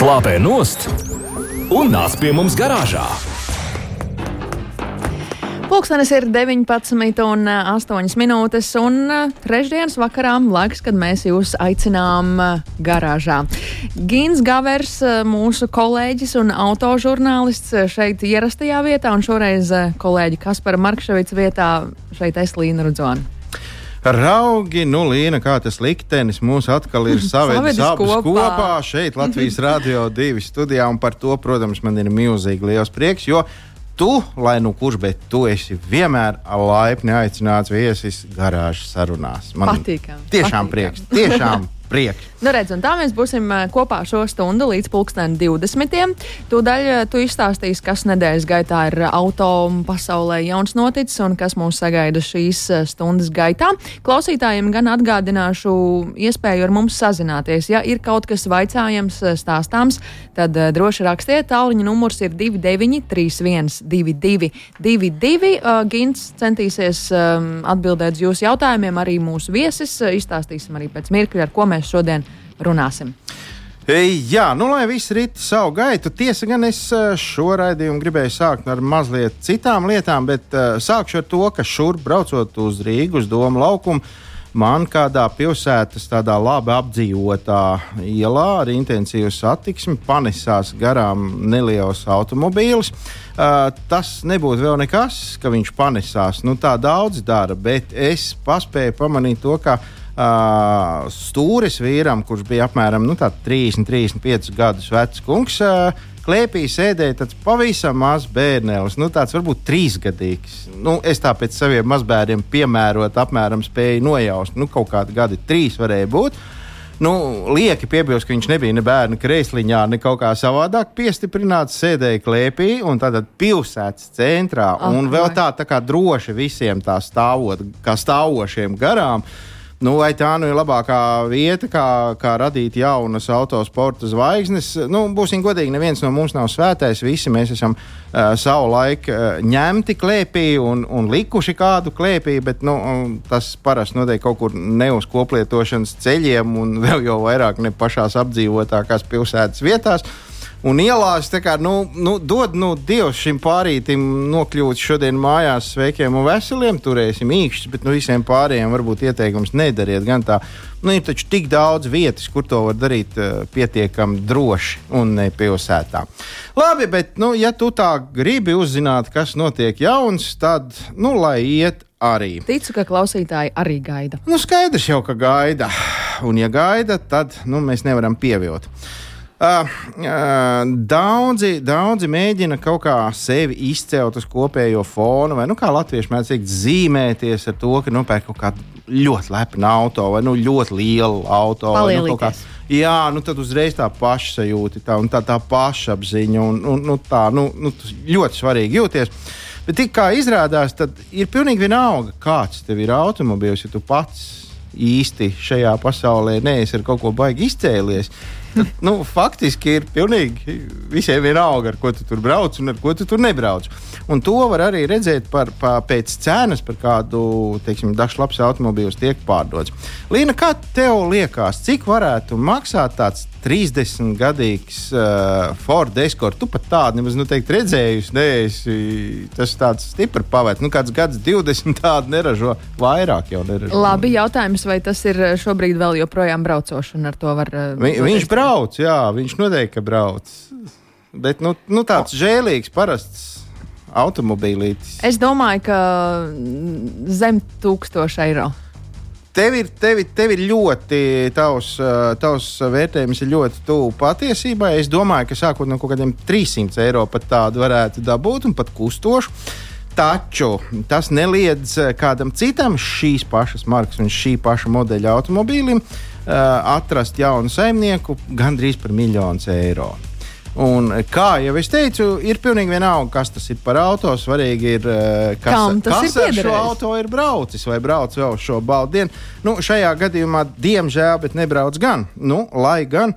Slāpē nost un nāc pie mums garāžā! Pūkstens ir 19 un 8 minūtes, un trešdienas vakarā laiks, kad mēs jūs aicinām garāžā. Gins Gavers, mūsu kolēģis un autožurnālists šeit ierastajā vietā, un šoreiz kolēģi Kaspara Markševica vietā šeit es Līna Rudzona. Raugi, nu, Līna, kā tas liktenis mūs atkal ir savedis abus kopā. kopā šeit, Latvijas Rādio 2 studijā, un par to, protams, man ir milzīgi liels prieks, jo tu, lai nu kurš, bet tu esi vienmēr laipni aicināts viesis garāžas sarunās. Man patīkam. Tiešām patīkam. prieks, tiešām prieks. Nu, redz, tā mēs būsim kopā šo stundu līdz pulksten 20. Tūdaļ tu izstāstīsi, kas nedēļas gaitā ir auto pasaulē jauns noticis un kas mūs sagaida šīs stundas gaitā. Klausītājiem gan atgādināšu iespēju ar mums sazināties. Ja ir kaut kas vaicājams, stāstāms, tad droši rakstiet. Tālruņa numurs ir 2931, 22, 22. Gins centīsies um, atbildēt uz jūsu jautājumiem, arī mūsu viesis. Izstāstīsim arī pēc mirkļa, ar ko mēs šodien runāsim. Jā, nu, lai viss rit savu gaitu. Tiesa gan es eh, šo raidījumu gribēju sākt ar mazliet citām lietām, bet uh, sākšu ar to, ka šurp braucot uz Rīgas domu laukumu. Man kādā pilsētas tādā labi apdzīvotā ielā ar intensīvu satiksmi panesās garām neliels automobīlis. Uh, tas nebūtu vēl nekas, ka viņš panesās. Nu, tā daudz dara, bet es paspēju pamanīt to, ka uh, Uh, stūris vīram, kurš bija apmēram nu, 30, 35 gadus vecs kungs. Uh, Klēpī sēdēja tāds pavisam mazs bērnelis, nu, tāds varbūt trīsgadīgs. Nu, es tā pēc saviem mazbērniem piemērot, apmēram spēju nojaust. Nu, kaut kādi gadi, trīs varēja būt. Nu, lieki piebilst, ka viņš nebija ne bērnu kreisliņā, ne kaut kā savādāk piestiprināts. Sēdēja klēpī un tādā pilsētas centrā. Oh, un vēl tā, tā kā droši visiem tā stāvot, kā stāvošiem garām. Uh, Nu, vai tā nu ir labākā vieta, kā, kā radīt jaunas autosporta zvaigznes? Nu, būsim godīgi, neviens no mums nav svētais. Visi mēs esam uh, savu laiku uh, ņemti klēpī un, un likuši kādu klēpī, bet nu, tas parasti notiek kaut kur ne uz koplietošanas ceļiem un vēl jau vairāk ne pašās apdzīvotākās pilsētas vietās. Uh, un ielās. Kā, nu, nu, dod nu, Dievs šim pārītim nokļūt šodien mājās sveikiem un veseliem, turēsim īkšķi, bet nu, visiem pārējiem varbūt ieteikums nedariet gan tā. Nu, ir taču tik daudz vietas, kur to var darīt uh, pietiekami droši un ne pilsētā. Labi, bet, nu, ja tu tā gribi uzzināt, kas notiek jauns, tad, nu, lai iet arī. Ticu, ka klausītāji arī gaida. Nu, skaidrs jau, ka gaida. Un, ja gaida, tad nu, mēs nevaram pievilkt. Uh, uh, daudzi, daudzi mēģina kaut kā sevi izcelt uz kopējo fonu, vai nu kā latvieši mēdz teikt, zīmēties ar to, ka nopērk kaut kādu ļoti lepnu auto vai nu, ļoti lielu auto. Vai, nu, kā, jā, nu tad uzreiz tā pašsajūta, tā, tā, tā pašapziņa un, un nu, tā nu, nu, ļoti svarīgi jūties. Bet tik kā izrādās, tad ir pilnīgi vienalga, kāds tev ir automobīls, ja tu pats īsti šajā pasaulē neesi ar kaut ko baigi izcēlies. Tad, nu, faktiski ir pilnīgi visiem vienalga, ar ko tu tur brauc un ar ko tu tur nebrauc. Un to var arī redzēt par, par, pēc cenas, par kādu teiksim, dažs labs automobīls tiek pārdots. Līna, kā tev liekas, cik varētu maksāt tāds 30 gadīgs uh, Ford Escort? Tu pat tādu nemaz nu, teikt, redzējusi, neesi tas tāds stipri pavērts. Nu, kāds gads 20 tādu neražo, vairāk jau neražo. Labi, jautājums, vai tas ir šobrīd vēl joprojām braucoši un ar to var. Uh, Vi, viņš brauc, jā, viņš noteikti brauc. Bet nu, nu, tāds žēlīgs, parasts automobīlītis? Es domāju, ka zem 1000 eiro. Tev ir, tev, tev ir ļoti, tavs, tavs vērtējums ir ļoti tuvu patiesībai. Es domāju, ka sākot no kaut kādiem 300 eiro pat tādu varētu dabūt un pat kustošu. Taču tas neliedz kādam citam šīs pašas markas un šī paša modeļa automobīlim uh, atrast jaunu saimnieku gandrīz par miljonu eiro. Un, kā jau es teicu, ir pilnīgi vienalga, kas tas ir par auto. Svarīgi ir, eh, kas, kas ir ar šo auto ir braucis vai brauc vēl šo baldu dienu. Nu, šajā gadījumā, diemžēl, bet nebrauc gan. Nu, lai gan.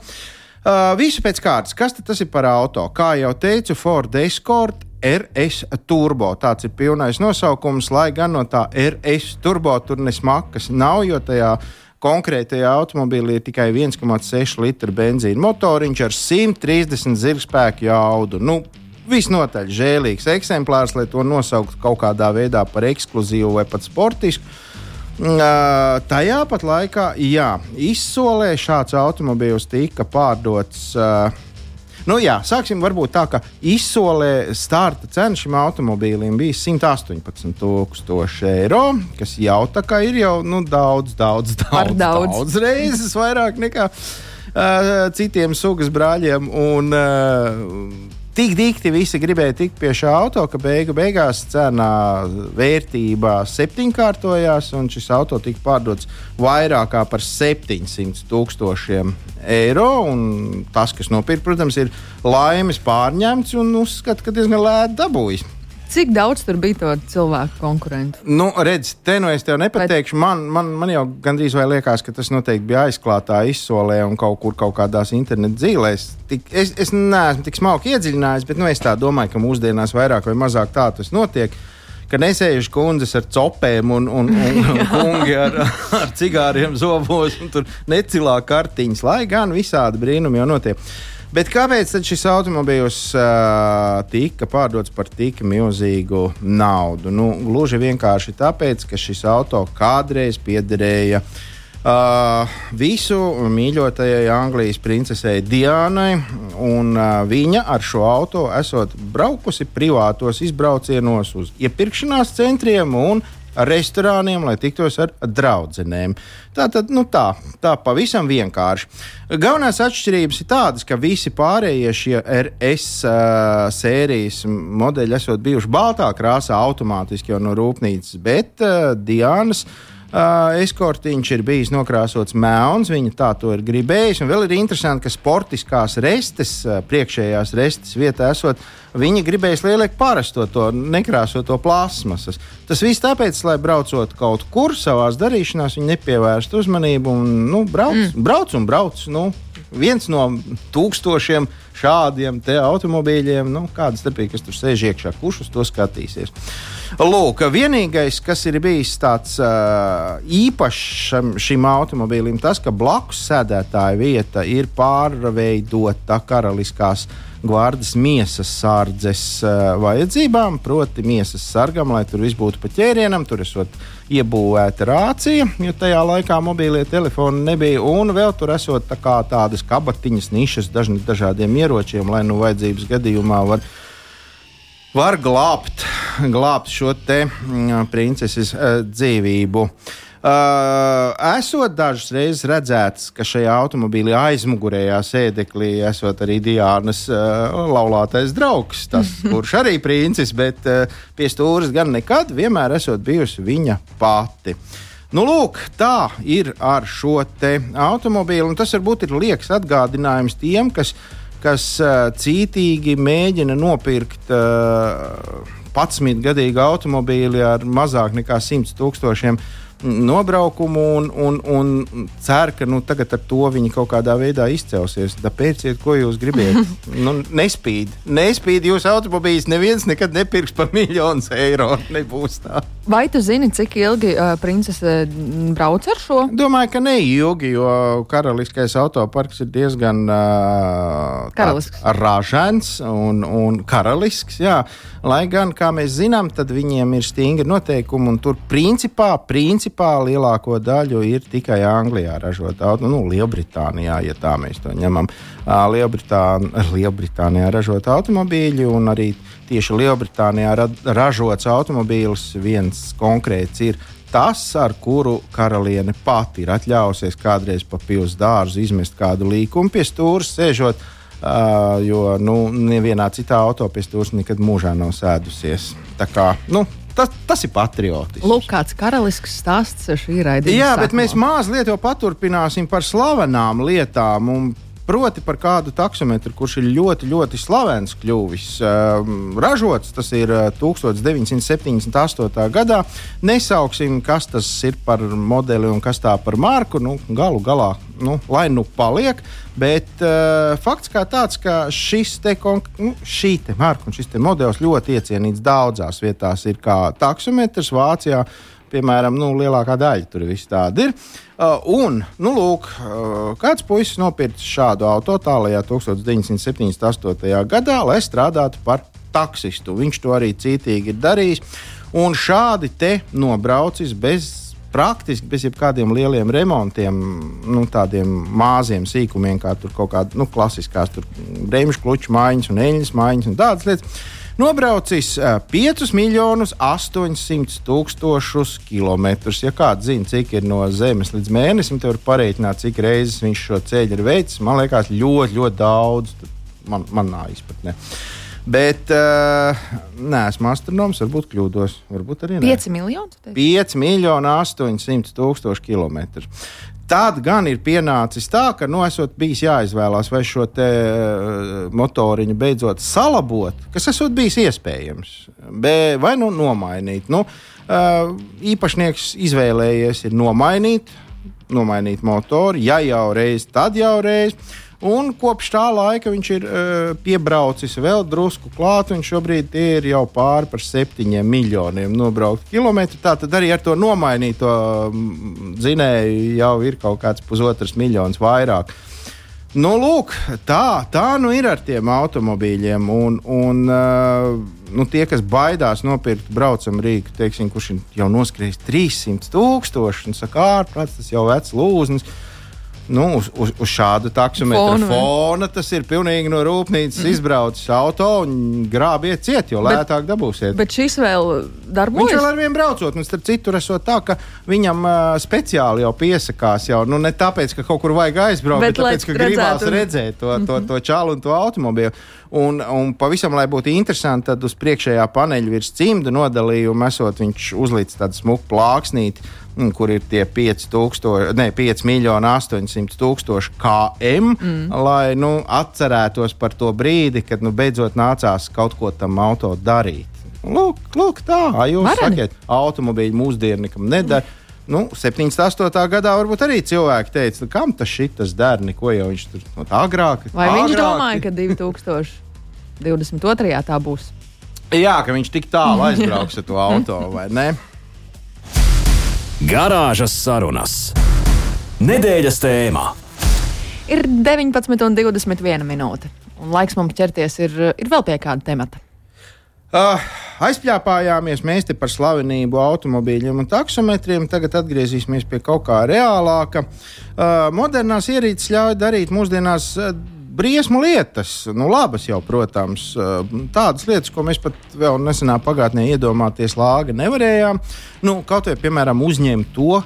Uh, visu pēc kārtas. Kas tas ir par auto? Kā jau teicu, Ford Escort RS Turbo. Tāds ir pilnais nosaukums, lai gan no tā RS Turbo tur nesmakas nav, jo tajā konkrētajā automobīlī ir tikai 1,6 litru benzīna motoriņš ar 130 zirgspēku jaudu. Nu, Visnotaļ žēlīgs eksemplārs, lai to nosauktu kaut kādā veidā par ekskluzīvu vai pat sportisku. Uh, tajā pat laikā, jā, izsolē šāds automobīls tika pārdots. Uh, Nu, jā, sāksim varbūt tā, ka izsolē starta cena šim automobīlim bija 118,000 eiro, kas jau tā kā ir jau nu, daudz, daudz, daudz, daudz. daudz reizes vairāk nekā uh, citiem sugas brāļiem. Un, uh, Tik dikti visi gribēja tikt pie šā auto, ka beigu beigās cena vērtībā septiņkārtojās, un šis auto tika pārdots vairāk par 700 tūkstošiem eiro. Tas, kas nopirka, protams, ir laimes pārņemts un uzskata, ka diezgan lēti dabūjis. Cik daudz tur bija to cilvēku konkurentu? Nu, redz, te nu es tev nepateikšu. Man, man, man jau gandrīz vai liekas, ka tas noteikti bija aizklātā izsolē un kaut kur kaut kādās internetu dzīvēs. Es, es neesmu tik smalki iedziļinājies, bet nu, es tā domāju, ka mūsdienās vairāk vai mazāk tā tas notiek ka nesēžu kundzes ar cepēm un, un, un, un kungi ar, ar cigāriem zobos un tur necilā kartiņas, lai gan visādi brīnumi jau notiek. Bet kāpēc šis automobīls uh, tika pārdots par tik milzīgu naudu? Nu, gluži vienkārši tāpēc, ka šis auto kādreiz piederēja uh, visu mīļotajai Anglijas princesei Dianai, un uh, viņa ar šo auto esot braukusi privātos izbraucienos uz iepirkšanās centriem un restorāniem, lai tiktos ar draugiem. Tā tad nu tā, tā pavisam vienkārši. Galvenās atšķirības ir tādas, ka visi pārējie šie RS uh, sērijas modeļi esot bijuši baltā krāsā automātiski jau no rūpnīcas, bet uh, Diānas uh, Uh, eskortiņš ir bijis nokrāsots melns, viņa tā to ir gribējusi. Un vēl ir interesanti, ka sportiskās restes, uh, priekšējās restes vietā esot, viņi gribēs lielāku parasto to nekrāsoto plasmasas. Tas viss tāpēc, lai braucot kaut kur savā darīšanās, viņi nepievērstu uzmanību un nu, brauc, mm. brauc un brauc. Nu, viens no tūkstošiem šādiem automobīļiem, nu, kāda starpība, kas tur sēž iekšā, kurš uz to skatīsies. Lūk, vienīgais, kas ir bijis tāds uh, īpašs šim, šim automobīlim, tas, ka blakus sēdētāja vieta ir pārveidota karaliskās gvārdas miesas sārdzes uh, vajadzībām, proti, miesas sargam, lai tur viss būtu pa ķērienam, tur esot iebūvēta rācija, jo tajā laikā mobīlie telefoni nebija, un vēl tur esot tā tādas kabatiņas, nišas dažni, dažādiem ieročiem, lai nu vajadzības gadījumā var, var glābt, glābt šo te mm, princeses uh, dzīvību. Uh, esot dažas reizes redzēts, ka šajā automobīlī aizmugurējā sēdeklī esot arī Diānas uh, laulātais draugs, tas, kurš arī princis, bet uh, pie stūres gan nekad, vienmēr esot bijusi viņa pati. Nu, lūk, tā ir ar šo automobīlu. Tas varbūt ir liekas atgādinājums tiem, kas, kas uh, cītīgi mēģina nopirkt uh, 11 gadīgu automobīli ar mazāk nekā 100 tūkstošiem. eiro nobraukumu un, un, un cer, ka nu, tagad ar to viņi kaut kādā veidā izcelsies. Tāpēc, ko jūs gribējat? nu, nespīd. Nespīd jūsu automobīļus. Neviens nekad nepirks par miljonu eiro. Nebūs tā. Vai tu zini, cik ilgi uh, princese brauc ar šo? Domāju, ka neilgi, jo karaliskais autoparks ir diezgan uh, karalisks. ražants un, un karalisks. Jā. Lai gan, kā mēs zinām, tad viņiem ir stingri noteikumi un tur principā, principā principā lielāko daļu ir tikai Anglijā ražota. Nu, Lielbritānijā, ja tā mēs to ņemam, Lielbritān, Lielbritānijā ražota automobīļi un arī tieši Lielbritānijā ra ražots automobīls viens konkrēts ir. Tas, ar kuru karaliene pati ir atļāvusies kādreiz pa pilsētu dārzu izmest kādu līkumu pie stūra, sēžot Uh, jo nu, nevienā citā autopistūrā nekad mūžā nav sēdusies. Tā kā nu, Tas, tas ir patriotisks. Lūk, kāds karalisks stāsts šī raidījuma. Jā, sākumā. bet mēs mazliet jau paturpināsim par slavenām lietām. Un Proti par kādu taksometru, kurš ir ļoti, ļoti slavens kļuvis. Uh, ražots tas ir 1978. Uh, gadā. Nesauksim, kas tas ir par modeli un kas tā par marku. Nu, galu galā, nu, lai nu paliek. Bet uh, fakts kā tāds, ka šis te, nu, šī te marka un šis te modelis ļoti iecienīts daudzās vietās. Ir kā taksometrs Vācijā piemēram, nu, lielākā daļa tur viss tāda ir. Uh, un, nu, lūk, uh, kāds puisis nopirka šādu auto tālākajā 1978. gadā, lai strādātu par taksistu. Viņš to arī cītīgi ir darījis. Un šādi te nobraucis bez praktiski bez jebkādiem lieliem remontiem, nu, tādiem maziem sīkumiem, kā tur kaut kāda nu, klasiskās bremžu kluču maiņas un eņģeļa maiņas un tādas lietas. Nobraucis 5 miljonus 800 tūkstošus kilometrus. Ja kāds zina, cik ir no Zemes līdz mēnesim, tad var pareiķināt, cik reizes viņš šo ceļu ir veicis. Man liekas, ļoti, ļoti daudz. Man, manā izpratnē. Bet uh, nē, esmu astronoms, varbūt kļūdos. Varbūt arī 5 miljoni? 5 miljoni 800 tūkstoši kilometru. Tad gan ir pienācis tā, ka, nu, esot bijis jāizvēlās, vai šo te uh, motoriņu beidzot salabot, kas esot bijis iespējams, vai nu nomainīt. Nu, uh, īpašnieks izvēlējies nomainīt, nomainīt motoru, ja jau reiz, tad jau reiz. Un kopš tā laika viņš ir uh, piebraucis vēl drusku klāt, un šobrīd ir jau pāri par septiņiem miljoniem nobrauktu kilometru. Tā tad arī ar to nomainīto mm, dzinēju jau ir kaut kāds pusotrs miljons vairāk. Nu, lūk, tā, tā nu ir ar tiem automobīļiem. Un, un, uh, nu, tie, kas baidās nopirkt braucamu rīku, teiksim, kurš jau noskrējis 300 tūkstoši, un saka, ārprāts, tas jau vecs lūznis nu, uz, uz, uz šādu taksometru fona, fona tas ir pilnīgi no rūpnīcas mm. izbraucis auto un grābiet ciet, jo lētāk dabūsiet. Bet šis vēl darbojas. Viņš vēl ar vienu braucot, un starp citu, esot tā, ka viņam uh, speciāli jau piesakās, jau nu, ne tāpēc, ka kaut kur vajag aizbraukt, bet, bet tāpēc, ka gribās un... redzēt to, to, to, mhm. to čālu un to automobīlu. Un, un pavisam, lai būtu interesanti, tad uz priekšējā paneļa virs cimda nodalījuma esot viņš uzlīts tādu smuku plāksnīti, kur ir tie 5000, ne 5 miljoni 800 tūkstoši km, mm. lai nu, atcerētos par to brīdi, kad nu, beidzot nācās kaut ko tam auto darīt. Lūk, lūk tā, jūs Varani. sakiet, automobīļu mūsdienam nedara. Mm. Nu, 78. gadā varbūt arī cilvēki teica, kam tas šitas der, neko jau viņš tur no tā agrāk. Vai agrāk. viņš domāja, ka 2022. tā būs? Jā, ka viņš tik tālu aizbrauks ar to auto, vai ne? Garāžas sarunas. Nedēļas tēmā. Ir 19,21 minūte, un laiks mums ķerties ir, ir vēl pie kāda temata. Uh, aizpļāpājāmies mēs te par slavenību automobīļiem un taksometriem. Tagad atgriezīsimies pie kaut kā reālāka. Uh, modernās ierīces ļauj darīt mūsdienās uh, briesmu lietas. Nu, labas jau, protams, tādas lietas, ko mēs pat vēl nesenā pagātnē iedomāties lāga nevarējām. Nu, kaut vai, piemēram, uzņemt to,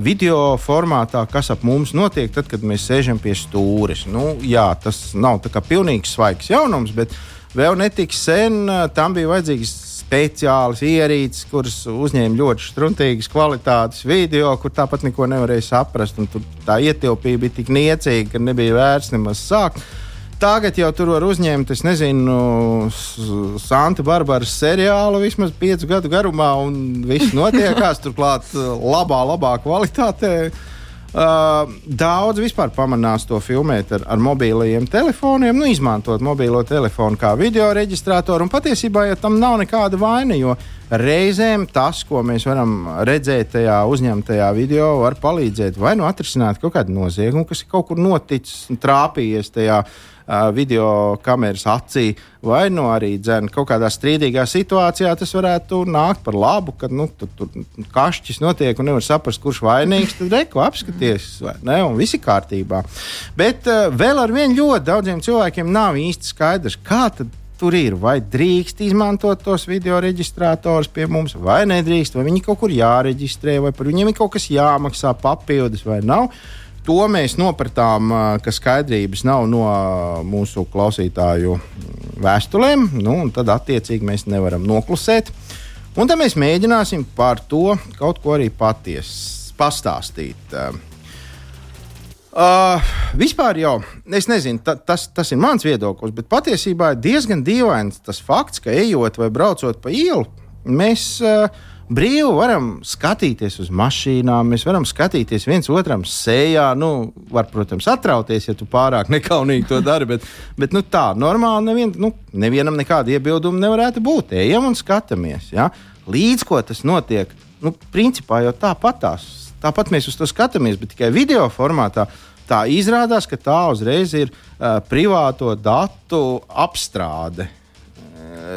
video formātā, kas ap mums notiek, tad, kad mēs sēžam pie stūres. Nu, jā, tas nav pilnīgi svaigs jaunums, bet Vēl netik sen tam bija vajadzīgs speciāls ierīces, kuras uzņēma ļoti struntīgas kvalitātes video, kur tāpat neko nevarēja saprast. Tur tā ietilpība bija tik niecīga, ka nebija vērts nemaz sākt. Tagad jau tur var uzņemt, es nezinu, Santa Barbaras seriālu vismaz piecu gadu garumā, un viss notiekās turklāt labā, labā kvalitātē. Uh, daudz vispār pamanās to filmēt ar, ar mobilajiem telefoniem, nu, izmantot mobilo telefonu kā video reģistrātoru. Un patiesībā ja tam nav nekāda vaina, jo reizēm tas, ko mēs varam redzēt tajā uzņemtajā video, var palīdzēt vai nu atrisināt kaut kādu noziegumu, kas ir kaut kur noticis un trāpījies tajā uh, video kameras acī, vai nu arī dzēn, kaut kādā strīdīgā situācijā tas varētu nākt par labu, kad nu, tur, tur kašķis notiek un nevar saprast, kurš vainīgs. Tad reko apskaties, ne, un viss ir kārtībā. Bet vēl ar vienu ļoti daudziem cilvēkiem nav īsti skaidrs, kā tad tur ir. Vai drīkst izmantot tos video reģistrātorus pie mums, vai nedrīkst, vai viņi kaut kur jāreģistrē, vai par viņiem ir kaut kas jāmaksā papildus vai nav. To mēs nopratām, ka skaidrības nav no mūsu klausītāju vēstulēm, nu, un tad attiecīgi mēs nevaram noklusēt. Un tad mēs mēģināsim par to kaut ko arī patiesi pastāstīt. Uh, vispār jau, es nezinu, ta, tas, tas ir mans viedoklis, bet patiesībā ir diezgan dīvains tas fakts, ka ejot vai braucot pa ielu, mēs uh, brīvi varam skatīties uz mašīnām, mēs varam skatīties viens otram sejā. Nu, var, protams, atrauties, ja tu pārāk nekaunīgi to dari, bet, bet nu, tā normāli nevien, nu, nevienam nekāda iebilduma nevarētu būt. Ejam un skatāmies. Ja? Līdz ko tas notiek nu, principā jau tāpatās. Tāpat mēs uz to skatāmies, bet tikai video formātā. Tā izrādās, ka tā uzreiz ir uh, privāto datu apstrāde.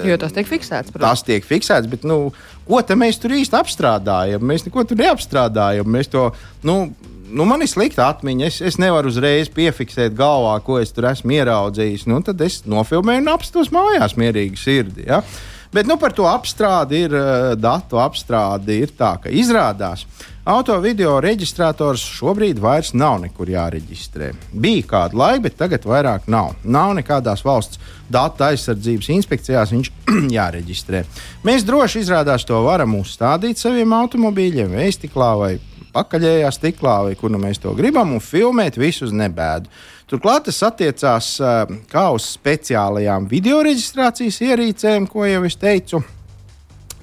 Jo tas tiek fiksēts. Protams. Tas tiek fiksēts, bet nu, ko mēs tur īsti apstrādājam? Mēs neko tur neapstrādājam. Mēs to, nu, nu, man ir slikta atmiņa. Es, es nevaru uzreiz piefiksēt galvā, ko es tur esmu ieraudzījis. Nu, tad es nofilmēju un apstos mājās mierīgi sirdi. Ja? Bet nu, par to apstrādi ir uh, datu apstrādi. Ir tā, ka izrādās, auto video reģistrators šobrīd vairs nav nekur jāreģistrē. Bija kāda laika, bet tagad vairs nav. Nav nekādās valsts datu aizsardzības inspekcijās viņš jāreģistrē. Mēs droši izrādās to varam uzstādīt saviem automobīļiem, veistiklā vai pakaļējā stiklā, vai kur nu mēs to gribam, un filmēt visu uz nebēdu. Turklāt tas attiecās uh, kā uz speciālajām video reģistrācijas ierīcēm, ko jau es teicu.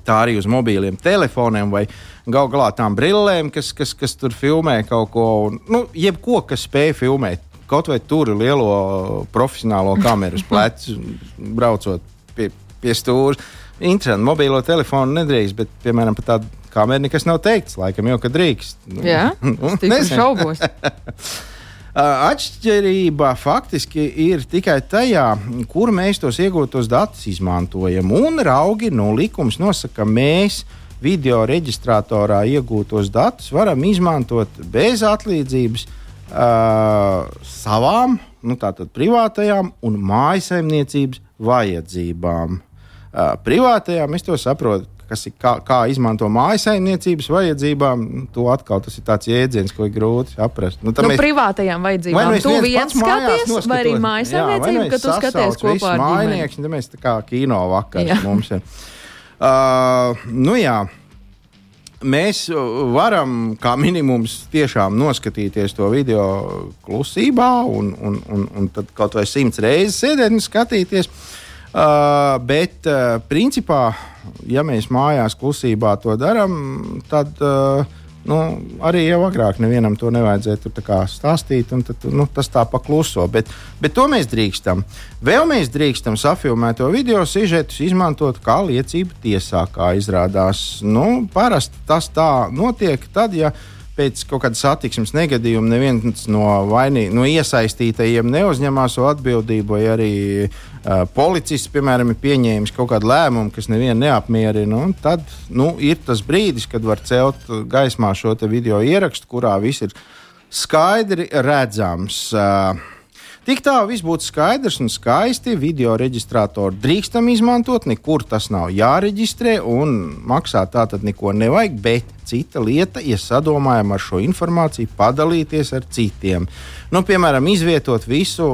Tā arī uz mobiliem telefoniem vai gal galā tām brillēm, kas, kas, kas tur filmē kaut ko. Un, nu, jebko, kas spēj filmēt. Kaut vai tur lielo profesionālo kameru plecu, braucot pie, pie stūra. Interesanti, mobilo telefonu nedrīkst, bet, piemēram, par tādu kameru nekas nav teikts. Laikam jau, ka drīkst. Nu, Jā, tas ir šaubos. Atšķirība faktiski ir tikai tajā, kur mēs tos iegūtos datus izmantojam. Un raugi no likums nosaka, ka mēs video reģistratorā iegūtos datus varam izmantot bez atlīdzības uh, savām, nu, tātad privātajām un mājasemniecības vajadzībām. Uh, privātajām es to saprotu kas ir kā, kā izmanto mājsaimniecības vajadzībām, nu, to atkal tas ir tāds jēdziens, ko ir grūti saprast. Nu, nu, mēs, privātajām vajadzībām. Vai nu tu viens skaties, vai arī mājsaimniecība, nu ka tu skaties kopā ar mājniekiem. Tad mēs tā kā kino vakars mums ir. Uh, nu jā. Mēs varam, kā minimums, tiešām noskatīties to video klusībā, un, un, un, un tad kaut vai simts reizes sēdēt un skatīties. Uh, bet, uh, principā, ja mēs mājās klusībā to darām, tad uh, nu, arī jau agrāk nevienam to nevajadzēja stāstīt, un tad, nu, tas tā pakluso. Bet, bet to mēs drīkstam. Vēl mēs drīkstam safilmēto video sižetus izmantot kā liecību tiesā, kā izrādās. Nu, parasti tas tā notiek tad, ja pēc kaut kāda satiksmes negadījuma neviens no, vainī, no iesaistītajiem neuzņemās atbildību, vai arī uh, policists, piemēram, ir pieņēmis kaut kādu lēmumu, kas nevienu neapmierina. Tad nu, ir tas brīdis, kad var celt gaismā šo video ierakstu, kurā viss ir skaidri redzams. Uh, Tik tā viss būtu skaidrs un skaisti. Video reģistrātoru drīkstam izmantot, nekur tas nav jāreģistrē un maksāt tā tad neko nevajag. Bet cita lieta, ja sadomājam ar šo informāciju, padalīties ar citiem. Nu, piemēram, izvietot visu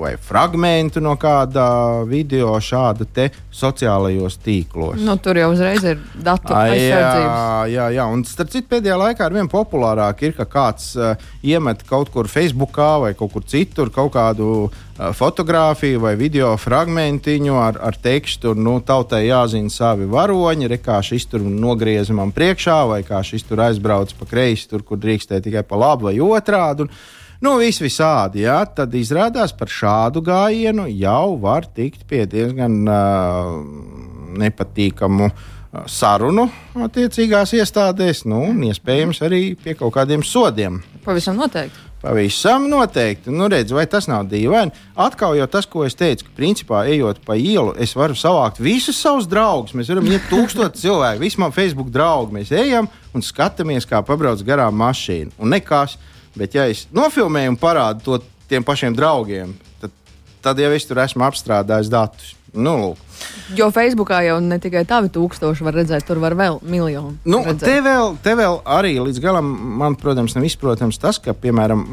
vai fragment no kāda video šāda te sociālajos tīklos. Nu, tur jau uzreiz ir datu aizsardzības. Jā, jā, un starp citu pēdējā laikā ar vien populārāk ir, ka kāds uh, iemet kaut kur Facebookā vai kaut kur citur kaut kādu fotografiju vai video fragmentiņu ar, ar tekstu, nu, tautai jāzina savi varoņi, re, kā šis tur nogrieza man priekšā, vai kā šis tur aizbrauc pa kreisi, tur, kur drīkstēja tikai pa labi vai otrādi. Un, Nu, viss visādi, jā, tad izrādās par šādu gājienu jau var tikt pie diezgan uh, nepatīkamu uh, sarunu attiecīgās iestādēs, nu, un iespējams arī pie kaut kādiem sodiem. Pavisam noteikti. Pavisam noteikti. Nu, redz, vai tas nav dīvaini? Atkal jau tas, ko es teicu, ka, principā, ejot pa ielu, es varu savākt visus savus draugus. Mēs varam iet tūkstoši cilvēku, visi man Facebook draugi. Mēs ejam un skatāmies, kā pabrauc garām mašīna. Un nekas. Bet, ja es nofilmēju un parādu to tiem pašiem draugiem, tad, tad jau es tur esmu apstrādājis datus. Nu, lūk. Jo Facebookā jau ne tikai tavi tūkstoši var redzēt, tur var vēl miljonu. Nu, te, vēl, te vēl arī līdz galam, man, protams, nav izprotams tas, ka, piemēram,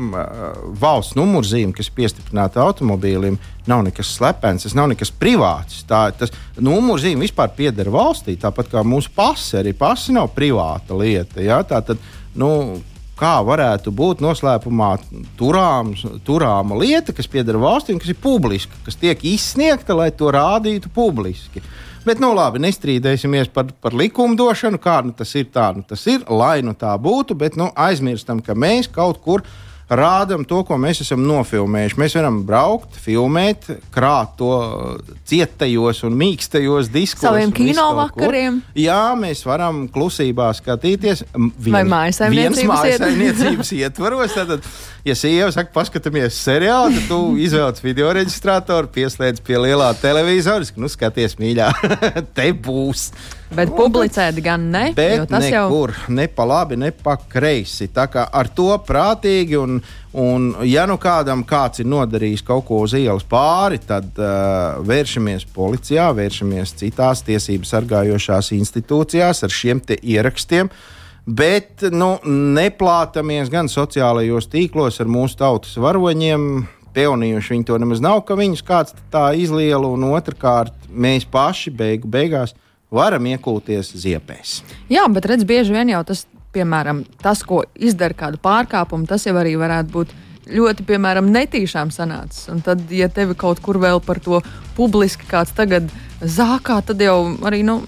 valsts numurzīme, kas piestiprināta automobīlim, nav nekas slepens, tas nav nekas privāts. Tā, tas numurzīme vispār pieder valstī, tāpat kā mūsu pasi. Arī pasi nav privāta lieta. Ja? Tā tad, nu, kā varētu būt noslēpumā turāms, turāma lieta, kas pieder valstī un kas ir publiska, kas tiek izsniegta, lai to rādītu publiski. Bet, nu, labi, nestrīdēsimies par, par likumdošanu, kā nu, tas ir, tā nu, tas ir, lai nu tā būtu, bet nu, aizmirstam, ka mēs kaut kur rādām to, ko mēs esam nofilmējuši. Mēs varam braukt, filmēt, krāt to cietajos un mīkstajos diskos. Saviem kino vakariem. Jā, mēs varam klusībā skatīties. Vien, Vai mājasaimniecības ietvaros. Tad, ja sieva saka, paskatāmies seriālu, tad tu izvēlies video reģistrātoru, pieslēdz pie lielā televizora, nu skaties, mīļā, te būs. Bet publicēt gan ne. Bet tas nekur, jau ne pa labi, ne pa kreisi. Tā kā ar to prātīgi, un, un ja nu kādam kāds ir nodarījis kaut ko uz ielas pāri, tad uh, vēršamies policijā, vēršamies citās tiesību sargājošās institūcijās ar šiem ierakstiem. Bet nu, neplātamies gan sociālajos tīklos ar mūsu tautas varoņiem, pelnījuši. Viņi to nemaz nav, ka viņus kāds tā izliela, un otrkārt, mēs paši beigu beigās varam iekūties ziepēs. Jā, bet redz, bieži vien jau tas, piemēram, tas, ko izdara kādu pārkāpumu, tas jau arī varētu būt ļoti, piemēram, netīšām sanācis. Un tad, ja tevi kaut kur vēl par to publiski kāds tagad zākā, tad jau arī, nu,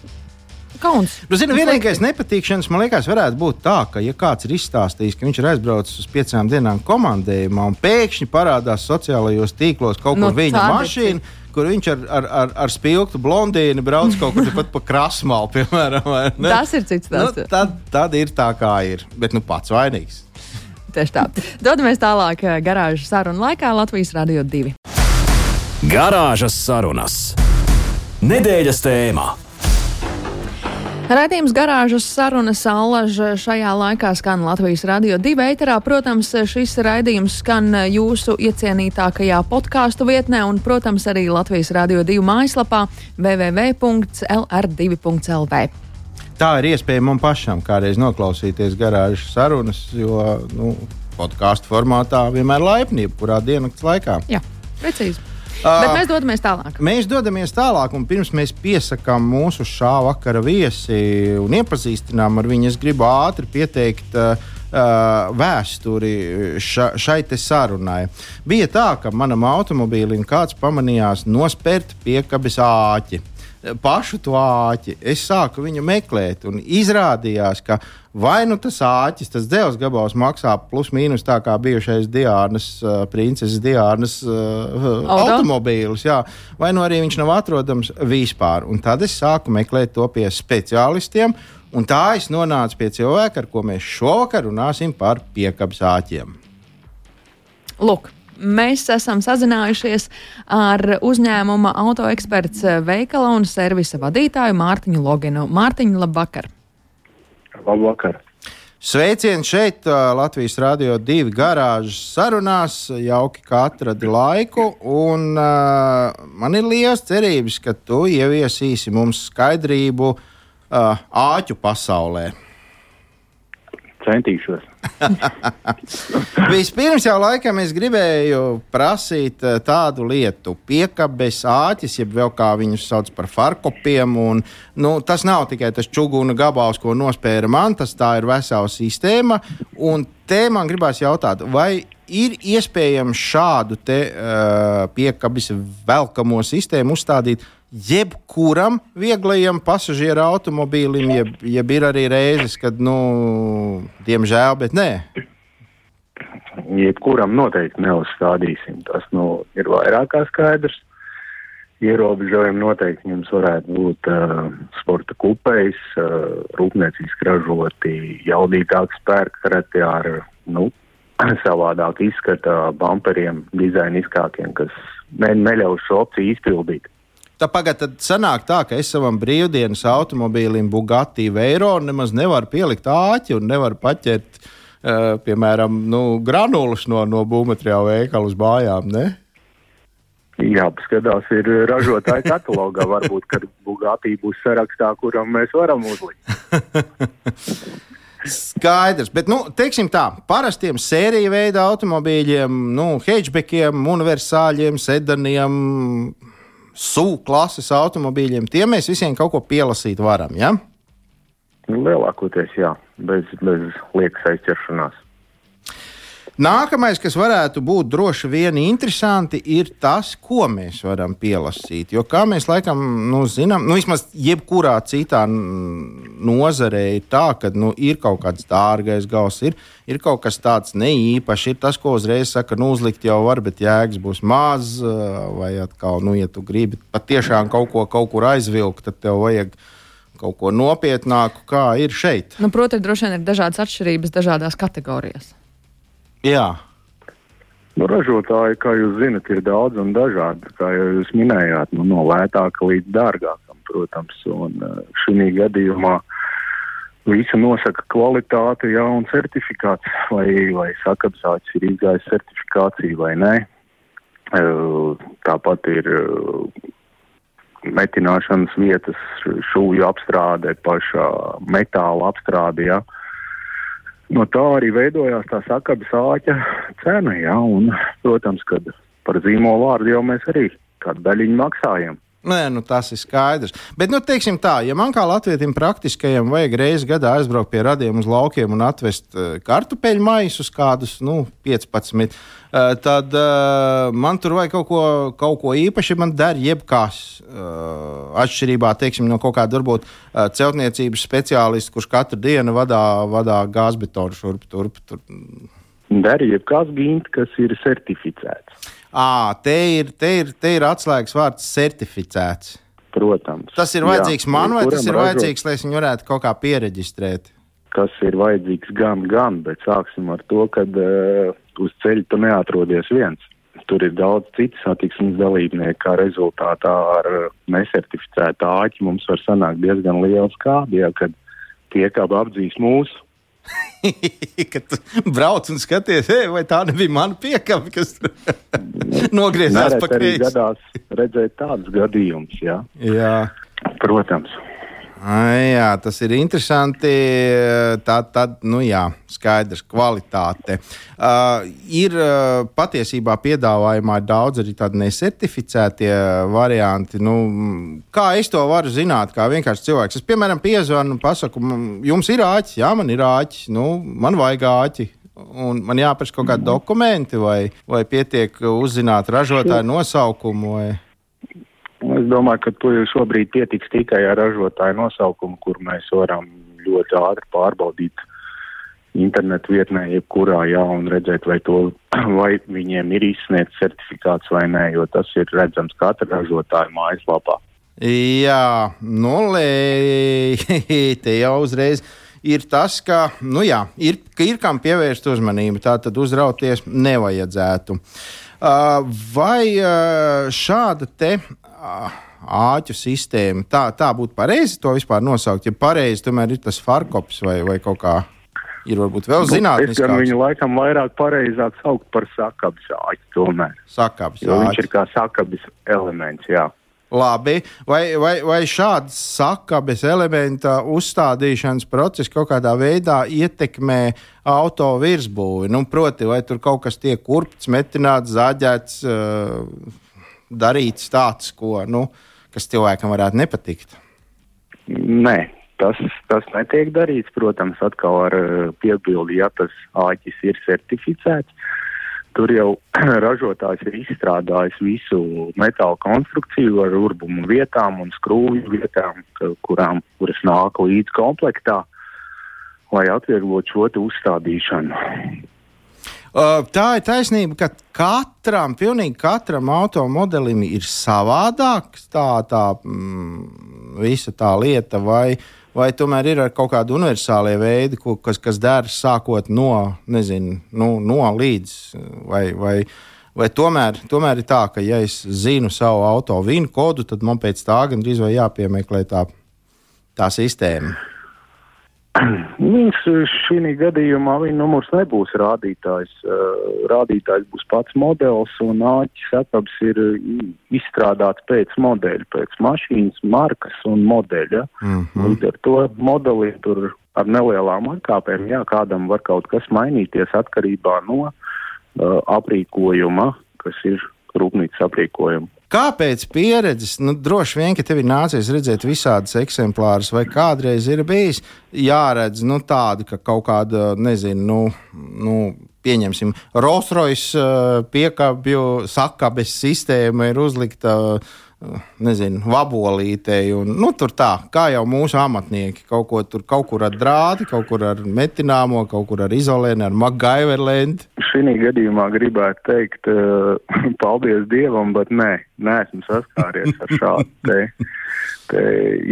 kauns. Nu, zinu, vienīgais nepatīkšanas, man liekas, varētu būt tā, ka, ja kāds ir izstāstījis, ka viņš ir aizbraucis uz piecām dienām komandējumā un pēkšņi parādās sociālajos tīklos kaut kur viņa mašīna kur viņš ar, ar, ar, ar spilgtu blondīnu brauc kaut kur pat pa krasmalu, piemēram. Tas ir cits stāsts. Nu, tad, tad ir tā, kā ir. Bet nu pats vainīgs. Tieši tā. Dodamies tālāk eh, garāžas sarunu laikā Latvijas Radio 2. Garāžas sarunas. Nedēļas tēmā. Radījums garāžas sarunas allaža šajā laikā skan Latvijas radio divi ēterā. Protams, šis raidījums skan jūsu iecienītākajā podkāstu vietnē un, protams, arī Latvijas radio divu mājaslapā www.lr2.lv. Tā ir iespēja man pašam kādreiz noklausīties garāžas sarunas, jo nu, podkāstu formātā vienmēr laipnība, kurā diennakts laikā. Jā, precīzi. Bet mēs dodamies tālāk. Mēs dodamies tālāk, un pirms mēs piesakām mūsu šā vakara viesi un iepazīstinām ar viņu, es gribu ātri pieteikt. Uh, Uh, vēsturi ša, šai sarunai. Bija tā, ka manam automobīlim kāds pamanījās nospērt piekabes āķi. Pašu to āķi. Es sāku viņu meklēt, un izrādījās, ka Vai nu tas āķis, tas dēls gabals maksā plus mīnus tā kā bijušais Diānas, uh, princeses Diānas uh, automobīlis, jā. vai nu arī viņš nav atrodams vispār. Un tad es sāku meklēt to pie speciālistiem, un tā es nonācu pie cilvēka, ar ko mēs šovakar runāsim par piekabes āķiem. Lūk. Mēs esam sazinājušies ar uzņēmuma autoeksperts veikala un servisa vadītāju Mārtiņu Loginu. Mārtiņu, labvakar! Labvakar! Sveiciens šeit, Latvijas Rādio 2 garāžas sarunās. Jauki, ka atradi laiku. Un, uh, man ir liels cerības, ka tu ieviesīsi mums skaidrību uh, āķu pasaulē centīšos. Vispirms jau laikam es gribēju prasīt eh, tādu lietu, piekabes āķis, jeb vēl kā viņus sauc par farkopiem. Un, nu, tas nav tikai tas čūguna gabals, ko nospēra man, tas tā ir vesela sistēma. Un te man gribās jautāt, vai ir iespējams šādu te, uh, piekabes velkamo sistēmu uzstādīt jebkuram vieglajam pasažieru automobīlim, jeb, jeb ir arī reizes, kad, nu, diemžēl, bet nē. Jebkuram noteikti neuzstādīsim. Tas nu, ir vairāk kā skaidrs. Ierobežojumi noteikti jums varētu būt uh, sporta kupejas, uh, rūpnieciski ražoti, jaudītāki spērkrati ar nu, savādāk izskata bumperiem, dizaina izkāpiem, kas ne, neļauj šo opciju izpildīt. Tā pagaidi, tad sanāk tā, ka es savam brīvdienas automobīlim Bugatti Veyron nemaz nevaru pielikt āķi un nevaru paķert, uh, piemēram, nu, granulas no, no būvmateriāla veikala uz mājām. Ne? Jā, skatās, ir ražotāja katalogā. Varbūt, kad Bugatti būs sarakstā, kuram mēs varam uzlikt. Skaidrs, bet, nu, teiksim tā, parastiem sēriju veida automobīļiem, nu, hatchbackiem, universāļiem, sedaniem, SUV klases automobīļiem, tiem mēs visiem kaut ko pielasīt varam. Ja? Nu, lielākoties jā, bez, bez liekas aizķeršanās. Nākamais, kas varētu būt droši vien interesanti, ir tas, ko mēs varam pielasīt. Jo, kā mēs laikam nu, zinām, nu, vismaz jebkurā citā nozarē ir tā, ka nu, ir kaut kāds dārgais gals, ir, ir kaut kas tāds neīpašs, ir tas, ko uzreiz saka, nu, uzlikt jau var, bet jēgas būs maz, vai atkal, nu, ja tu gribi patiešām kaut ko kaut kur aizvilkt, tad tev vajag kaut ko nopietnāku, kā ir šeit. Nu, Protams, droši vien ir dažādas atšķirības dažādās kategorijās. Jā. Nu, ražotāji, kā jūs zinat, ir daudz un dažādi. Kā jau jūs minējāt, nu, no lētāka līdz dārgākam, protams. Un eh, šī gadījumā visu nosaka kvalitāte, jā, un certifikāts, vai, vai sakapsācis ir izgājis certifikāciju vai nē. Eh, tāpat ir eh, metināšanas vietas, šūju apstrāde, pašā metāla apstrāde, jā. Ja no tā arī veidojās tā sakabas āķa cena. Ja? Un, protams, ka par zīmolu vārdu jau mēs arī kādu daļiņu maksājam. Nē, nu tas ir skaidrs. Bet, nu, teiksim tā, ja man kā latvietim praktiskajam vajag reizi gadā aizbraukt pie radiem uz laukiem un atvest uh, kartupeļu maisus, kādus, nu, 15, uh, eh, tad uh, man tur vajag kaut ko, kaut ko īpaši, man der jebkas. Atšķirībā, teiksim, no kaut kāda varbūt celtniecības speciālista, kurš katru dienu vadā, vadā gāzbetonu šurp turp. Tur. Der jebkas gint, kas ir certificēts. À, te, ir, te, ir, te ir atslēgas vārds certificēts. Protams. Tas ir vajadzīgs jā, man, vai tas ir ražot, vajadzīgs, lai es viņu varētu kaut kā pieregistrēt? Tas ir vajadzīgs gan, gan, bet sāksim ar to, ka uh, uz ceļa tu neatrodies viens. Tur ir daudz citu satiksmes dalībnieku, kā rezultātā ar nesertificētu āķi mums var sanākt diezgan liels kādi, ja, kad tie kā apdzīs mūsu kad brauc un skaties, ej, vai tā nebija mana piekāpe, kas nogriezās pa kreisi. Gadās redzēt tādus gadījumus, jā. jā. Protams. Jā, tas ir interesanti. Tā tad, nu jā, skaidrs, kvalitāte. Uh, ir uh, patiesībā piedāvājumā daudz arī tādi nesertificētie varianti. Nu, kā es to varu zināt, kā vienkārši cilvēks? Es, piemēram, piezvanu un pasaku, jums ir āķis, jā, man ir āķis, nu, man vajag āķi. Un man jāprasa kaut kādi dokumenti, vai, vai pietiek uzzināt ražotāju nosaukumu. Vai... Es domāju, ka jau šobrīd pietiks tikai ar ražotāju nosaukumu, kur mēs varam ļoti ātri pārbaudīt internetu vietnē, jebkurā, jā, un redzēt, vai, to, vai viņiem ir izsniegts certifikāts vai nē, jo tas ir redzams katra ražotāja mājaslapā. Jā, nu, lē, te jau uzreiz ir tas, ka, nu jā, ir, ka ir kam pievērst uzmanību, tā tad uzrauties nevajadzētu. Vai šāda te āķu sistēma. Tā, tā būtu pareizi to vispār nosaukt. Ja pareizi, tomēr ir tas farkops vai, vai kaut kā. Ir varbūt vēl nu, zinātnīs. Es viņu laikam vairāk pareizāk saukt par sakabis āķi tomēr. Sakabis āķi. Viņš ir kā sakabis elements, jā. Labi, vai, vai, vai šāds sakabes elementa uzstādīšanas process kaut kādā veidā ietekmē auto virsbūvi? Nu, proti, vai tur kaut kas tiek kurpts, metināts, zaģēts, uh, darīts tāds, ko, nu, kas cilvēkam varētu nepatikt? Nē, tas, tas netiek darīts. Protams, atkal ar eh, piebildi, ja tas āķis ir certificēts. Tur jau ražotājs ir izstrādājis visu metāla konstrukciju ar urbumu vietām un skrūvju vietām, kurām, kuras nāk līdz komplektā, lai atvieglotu šo uzstādīšanu. Uh, tā ir taisnība, ka katram, pilnīgi katram automodelim ir savādāks tā, tā mm, visa tā lieta, vai, vai tomēr ir kaut kādi universālie veidi, ko, kas, kas der sākot no, nezinu, nu, no līdz, vai, vai, vai tomēr, tomēr ir tā, ka ja es zinu savu auto vīnu kodu, tad man pēc tā gandrīz vai jāpiemeklē tā, tā sistēma. Viņš šī gadījumā viņa numurs nebūs rādītājs. Rādītājs būs pats modelis, un āķis etaps ir izstrādāts pēc modeļa, pēc mašīnas, markas un modeļa. Mm -hmm. Līdz ar to modelim tur ar nelielām atkāpēm, jā, kādam var kaut kas mainīties atkarībā no uh, aprīkojuma, kas ir rūpnīcas aprīkojuma. Kāpēc pieredzes? Nu, droši vien, ka tev ir nācies redzēt visādus eksemplārus, vai kādreiz ir bijis jāredz nu, tāda, ka kaut kāda, nezinu, nu, nu, pieņemsim, Rolls-Royce uh, piekāpju sakabes sistēma ir uzlikta. Uh, nezinu, vabolītei. Un, nu, tur tā, kā jau mūsu amatnieki. Kaut, ko, tur, kaut kur ar drāti, kaut kur ar metināmo, kaut kur ar izolēnu, ar magaiverlēnu. Šī gadījumā gribētu teikt, uh, paldies Dievam, bet nē, neesmu saskāries ar šādu te, te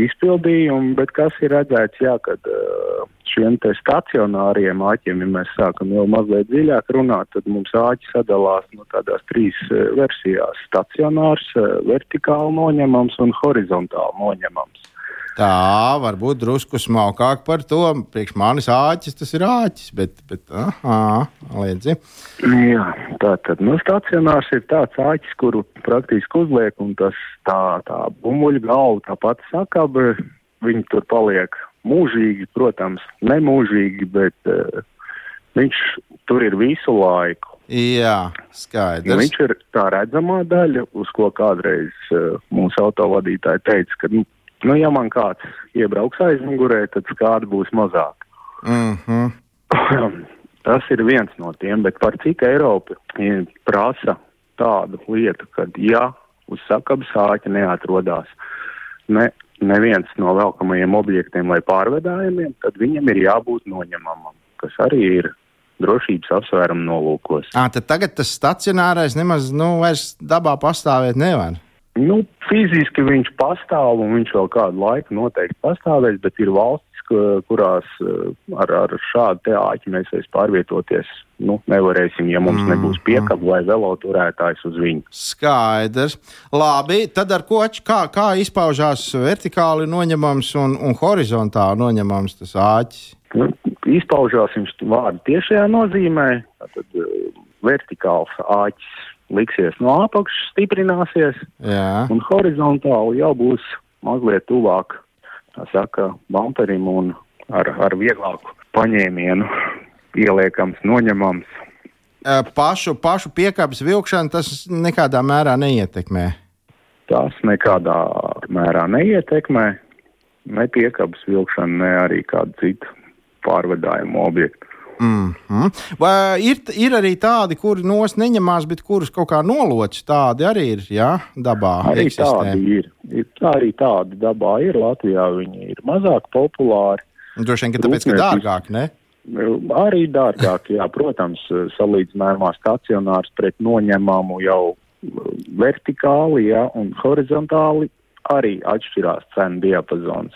izpildījumu. Bet kas ir redzēts, jā, kad uh, šiem stacionāriem āķiem, ja mēs sākam jau mazliet dziļāk runāt, tad mums āķi sadalās no nu, tādās trīs uh, versijās - stacionārs, uh, vertikāli noņemams un horizontāli noņemams. Tā var būt drusku smalkāk par to. Priekš manis āķis tas ir āķis, bet, bet aha, liedzi. Jā, tā tad, nu, stacionārs ir tāds āķis, kuru praktiski uzliek, un tas tā, tā bumbuļu galva, tā pati sakaba, viņi tur paliek mūžīgi, protams, nemūžīgi, bet uh, viņš tur ir visu laiku. Jā, skaidrs. Nu, viņš ir tā redzamā daļa, uz ko kādreiz uh, mūsu autovadītāji teica, ka, nu, nu, ja man kāds iebrauks aizmugurē, tad skādi būs mazāk. Mm -hmm. Tas ir viens no tiem, bet par cik Eiropa prasa tādu lietu, ka ja uz sakabas āķa neatrodās ne neviens no velkamajiem objektiem vai pārvedājumiem, tad viņam ir jābūt noņemamam, kas arī ir drošības apsvērumu nolūkos. À, tagad tas stacionārais nemaz nu, vairs dabā pastāvēt nevar. Nu, fiziski viņš pastāv un viņš vēl kādu laiku noteikti pastāvēs, bet ir valsts kurās eh, ar, ar šādu āķi mēs vairs pārvietoties nu, nevarēsim, ja mums mm. nebūs piekaba vai veloturētājs uz viņu. Skaidrs. Labi, tad ar ko kā, kā izpaužās vertikāli noņemams un, un horizontāli noņemams tas āķis? Nu, izpaužās viņš vārdu tiešajā nozīmē, tad uh, vertikāls āķis liksies no apakšas, stiprināsies, Jā. un horizontāli jau būs mazliet tuvāk saka, bumperim un ar, ar vieglāku paņēmienu ieliekams, noņemams. Pašu, pašu piekāpes vilkšanu tas nekādā mērā neietekmē. Tas nekādā mērā neietekmē ne piekāpes vilkšanu, ne arī kādu citu pārvadājumu objektu. Mm -hmm. Vai ir, ir arī tādi, kuri nos neņemās, bet kurus kaut kā nolocis? Tādi arī ir jā, dabā. Arī eksistē. tādi ir. ir. Arī tādi dabā ir Latvijā. Viņi ir mazāk populāri. Droši vien, ka tāpēc, ka dārgāk, ne? Arī dārgāk, jā, protams, salīdzinājumā stacionārs pret noņemamu jau vertikāli, jā, un horizontāli arī atšķirās cenu diapazons.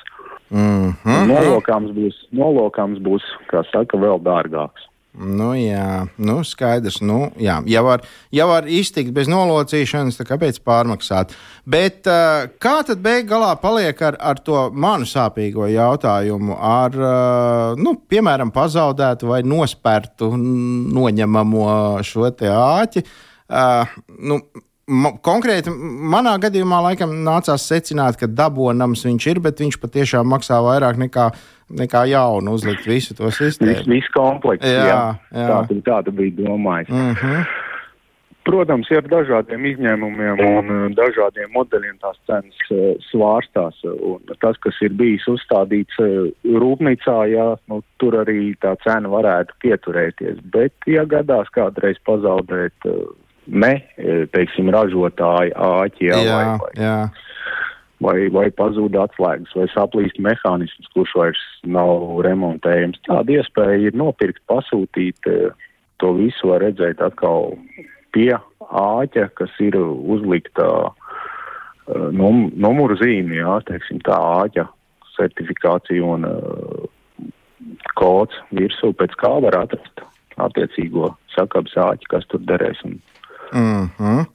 Mm -hmm. Nolokāms būs, nolokāms būs, kā saka, vēl dārgāks. Nu, jā, nu, skaidrs. Nu, jā. Ja, var, ja var iztikt bez nolocīšanas, tad kāpēc pārmaksāt? Bet uh, kā tad beig galā paliek ar, ar to manu sāpīgo jautājumu, ar, uh, nu, piemēram, pazaudētu vai nospērtu noņemamo šo āķi? Uh, nu, konkrēti, manā gadījumā laikam nācās secināt, ka dabonams viņš ir, bet viņš patiešām maksā vairāk nekā, nekā jaunu uzlikt visu to sistēmu. Viss vis komplekts, jā, jā. jā. Tā, tā tu biji domājis. Uh mhm. -huh. Protams, ir dažādiem izņēmumiem un uh, dažādiem modeļiem tās cenas uh, svārstās. Un tas, kas ir bijis uzstādīts uh, rūpnīcā, jā, nu, tur arī tā cena varētu pieturēties. Bet, ja gadās kādreiz pazaudēt ne, e, teiksim, ražotāji āķi jā, jā, vai, vai, jā. vai, vai pazūd atslēgas, vai saplīst mehānisms, kurš vairs nav remontējams. Tāda iespēja ir nopirkt, pasūtīt, e, to visu var redzēt atkal pie āķa, kas ir uzlikta e, num, numuru zīme, jā, teiksim, tā āķa certifikācija un uh, kods virsū, pēc kā var atrast attiecīgo sakabs āķi, kas tur derēs un Mm -hmm.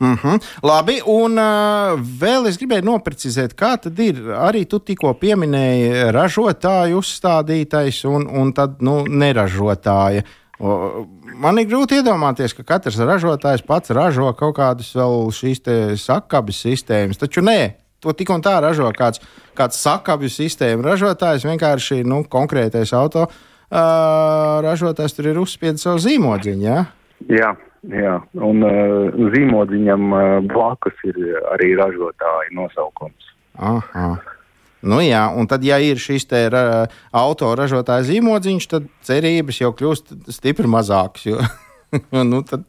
Mm -hmm. Labi, un uh, vēl es gribēju noprecizēt, kā tad ir. Arī tu tikko pieminēji ražotāju uzstādītais un, un tad nu, neražotāja. O, man ir grūti iedomāties, ka katrs ražotājs pats ražo kaut kādas vēl šīs sakabes sistēmas. Taču nē, to tik un tā ražo kāds, kāds sakabju sistēmu ražotājs. Vienkārši nu, konkrētais auto uh, ražotājs tur ir uzspiedis savu zīmodziņu. Ja? Jā. Jā, un uh, zīmodziņam uh, blakus ir arī ražotāja nosaukums. Aha. Nu, jā, un tad, ja ir šis te ra, autoražotāja zīmodziņš, tad cerības jau kļūst stipri mazākas. Jo, nu, tad,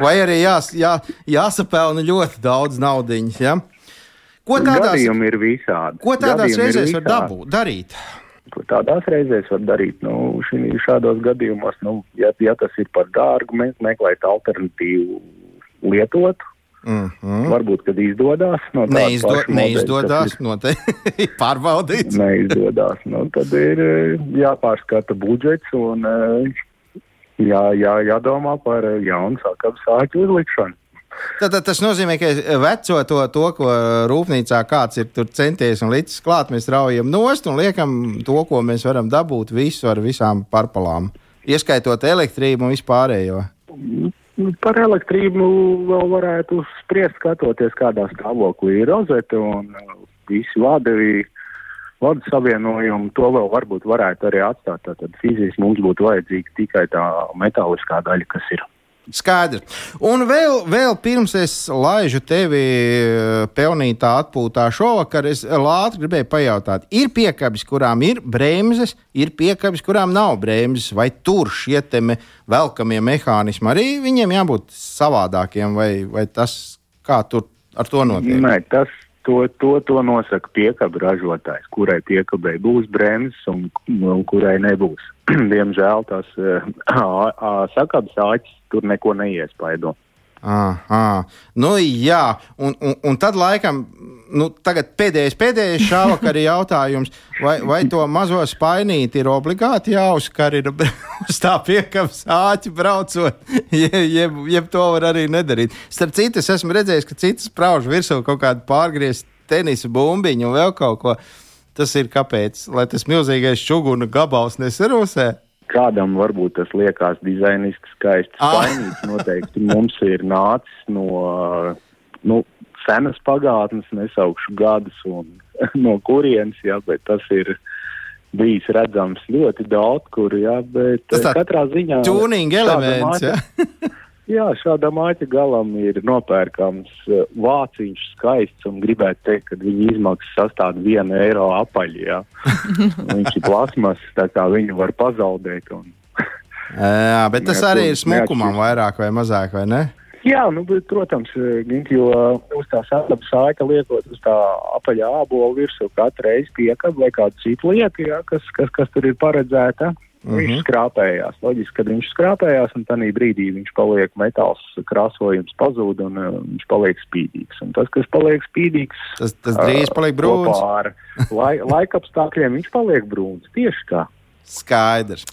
vai arī jās, jā, jāsapelna ļoti daudz naudiņas. Ja? Ko tādās, Gadījumi ir visādi. Ko tādās Gadījumi reizēs var dabūt, darīt? Tādās reizēs var darīt? Nu, šī, šādos gadījumos, nu, ja, ja tas ir par dārgu, me, meklēt alternatīvu lietotu. Mm -hmm. Varbūt, kad izdodas. No Neizdo, neizdodas, noteikti pārbaudīt. neizdodas. Nu, tad ir eh, jāpārskata budžets un eh, jā, jā, jādomā par jaunu sākam sāķu uzlikšanu. Tad, tas nozīmē, ka veco to, to, ko rūpnīcā kāds ir centies un līdz klāt, mēs raujam nost un liekam to, ko mēs varam dabūt visu ar visām parpalām, ieskaitot elektrību un vispārējo. Par elektrību vēl varētu spriest, skatoties, kādā stāvoklī ir rozete un visi vadi. Vadu savienojumu to vēl varbūt varētu arī atstāt. Tad fiziski mums būtu vajadzīga tikai tā metāliskā daļa, kas ir Skaidrs. Un vēl, vēl pirms es laižu tevi eh, pelnītā atpūtā šovakar, es ātri gribēju pajautāt, ir piekabis, kurām ir bremzes, ir piekabis, kurām nav bremzes, vai tur šie velkamie mehānismi arī viņiem jābūt savādākiem, vai, vai tas kā tur ar to notiek? Nē, tas, To, to, to nosaka piekabu ražotājs, kurai piekabei būs bremzes un, un kurai nebūs. Diemžēl tās uh, sakabas āķis tur neko neiespaido. Aha. Nu, jā, un, un, un tad laikam, nu, pēdējais, pēdējais šāvakar jautājums, vai, vai to mazo spainīti ir obligāti jāuzkar ir uz tā piekabas āķi braucot, jeb, jeb, jeb to var arī nedarīt. Starp citu, es esmu redzējis, ka citas sprauž virsū kaut kādu pārgriezt tenisa bumbiņu un vēl kaut ko. Tas ir kāpēc, lai tas milzīgais čuguna gabals nesarūsē. Kādam varbūt tas liekas dizainiski skaisti. Ah. Spainīts noteikti mums ir nācis no nu, senas pagātnes, nesaukšu gadus un no kurienes, jā, bet tas ir bijis redzams ļoti daudz, kur, jā, bet katrā ziņā. Tuning elements, jā. Jā, šāda māte galam ir nopērkams eh, vāciņš skaists un gribētu teikt, ka viņa izmaksas sastāv vienu eiro apaļi. Viņš ir plasmas, tā kā viņu var pazaudēt. Un... jā, bet tas arī ir smukumam vairāk vai mazāk, vai ne? Jā, nu, bet, protams, eh, jo uz tā sāla sāka liekot uz tā apaļā ābola virsū katru reizi piekab vai kādu citu lietu, jā, kas, kas, kas tur ir paredzēta. Mm -hmm. Viņš mhm. skrāpējās. Loģiski, kad viņš skrāpējās, un tādā brīdī viņš paliek metāls, krāsojums pazūd, un uh, viņš paliek spīdīgs. Un tas, kas paliek spīdīgs, tas, tas drīz paliek brūns. Ar lai, laika apstākļiem viņš paliek brūns. Tieši tā. Skaidrs.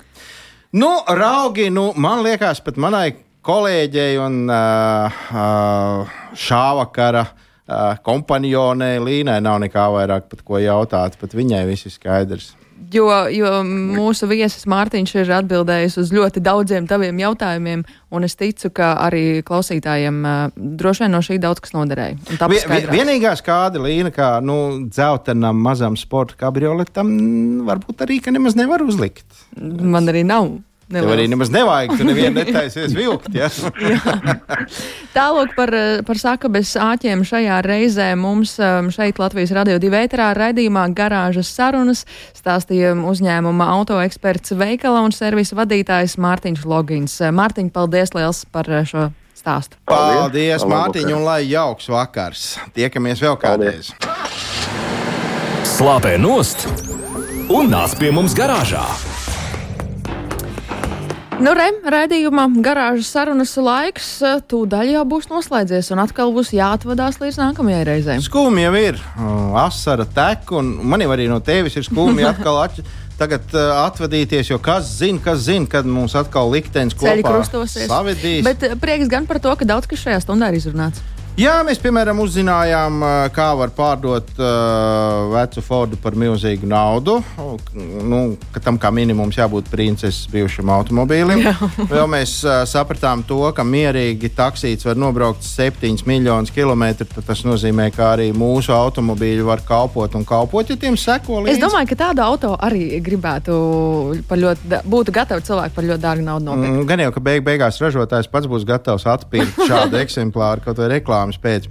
Nu, raugi, nu, man liekas, pat manai kolēģei un uh, uh, šā vakara uh, kompanionē Līnai nav nekā vairāk pat ko jautāt. Pat viņai viss ir skaidrs. Jo, jo mūsu viesis Mārtiņš ir atbildējis uz ļoti daudziem taviem jautājumiem, un es ticu, ka arī klausītājiem uh, droši vien no šī daudz kas noderēja. Vien, vienīgā skāda līnija, kā nu, dzeltenam mazam sporta kabrioletam, varbūt arī nemaz nevar uzlikt. Man arī nav. Tev arī nemaz nevajag, tu nevienu netaisies vilkt. Ja? Tālāk par, par sakabes āķiem šajā reizē mums um, šeit Latvijas radio divi ēterā raidījumā garāžas sarunas stāstīja uzņēmuma autoeksperts veikala un servisa vadītājs Mārtiņš Logins. Mārtiņ, paldies liels par šo stāstu. Paldies, paldies Mārtiņ, un lai jauks vakars. Tiekamies vēl kādreiz. Slāpē nost un nāc pie mums garāžā. Nu, re, raidījumā garāžas sarunas laiks tūdaļ jau būs noslēdzies, un atkal būs jāatvadās līdz nākamajai reizei. Skumji jau ir, asara tek, un man jau arī no tevis ir skumji atkal atšķirt tagad uh, atvadīties, jo kas zina, kas zina, kad mums atkal liktenis kopā savedīs. Bet prieks gan par to, ka daudz kas šajā stundā ir izrunāts. Jā, mēs piemēram uzzinājām, kā var pārdot uh, vecu Fordu par milzīgu naudu. Nu, ka tam kā minimums jābūt princeses bijušam automobīlim. Vēl mēs uh, sapratām to, ka mierīgi taksīts var nobraukt 7 miljonus kilometru. Tas nozīmē, ka arī mūsu automobīļi var kalpot un kalpot, ja tiem seko līdzi. Es domāju, ka tādu auto arī gribētu par ļoti, būtu gatavi cilvēki par ļoti dārgu naudu nopirkt. Mm, gan jau, ka beig beigās ražotājs pats būs gatavs atpirkt šādu eksemplāru kaut vai reklāmu reklāmas pēc.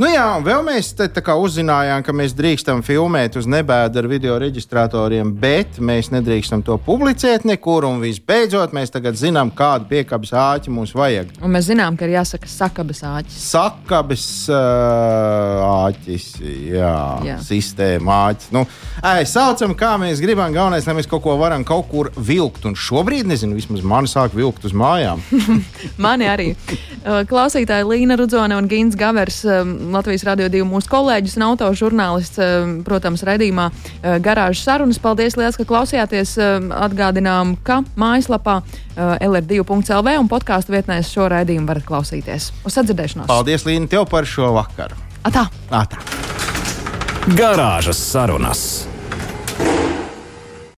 Nu jā, un vēl mēs te, uzzinājām, ka mēs drīkstam filmēt uz nebēdu ar video reģistratoriem, bet mēs nedrīkstam to publicēt nekur. Un visbeidzot, mēs tagad zinām, kādu piekabes āķi mums vajag. Un mēs zinām, ka ir jāsaka sakabes āķis. Sakabes uh, āķis, jā, jā. Sistēma āķis. Nu, ai, saucam, kā mēs gribam. Galvenais, lai mēs kaut ko varam kaut kur vilkt. Un šobrīd, nezinu, vismaz man sāk vilkt uz mājām. Mani arī. Klausītāji Līna Rudzone un Gins Gavers, um, Latvijas Radio 2 mūsu kolēģis un autožurnālists, um, protams, raidījumā uh, garāžas sarunas. Paldies, liels, ka klausījāties. Um, Atgādinām, ka mājaslapā uh, LR2.lv un podkāstu vietnēs šo raidījumu varat klausīties. Uz sadzirdēšanos! Paldies, Līna, tev par šo vakaru. Atā! Ātrāk! Garāžas sarunas.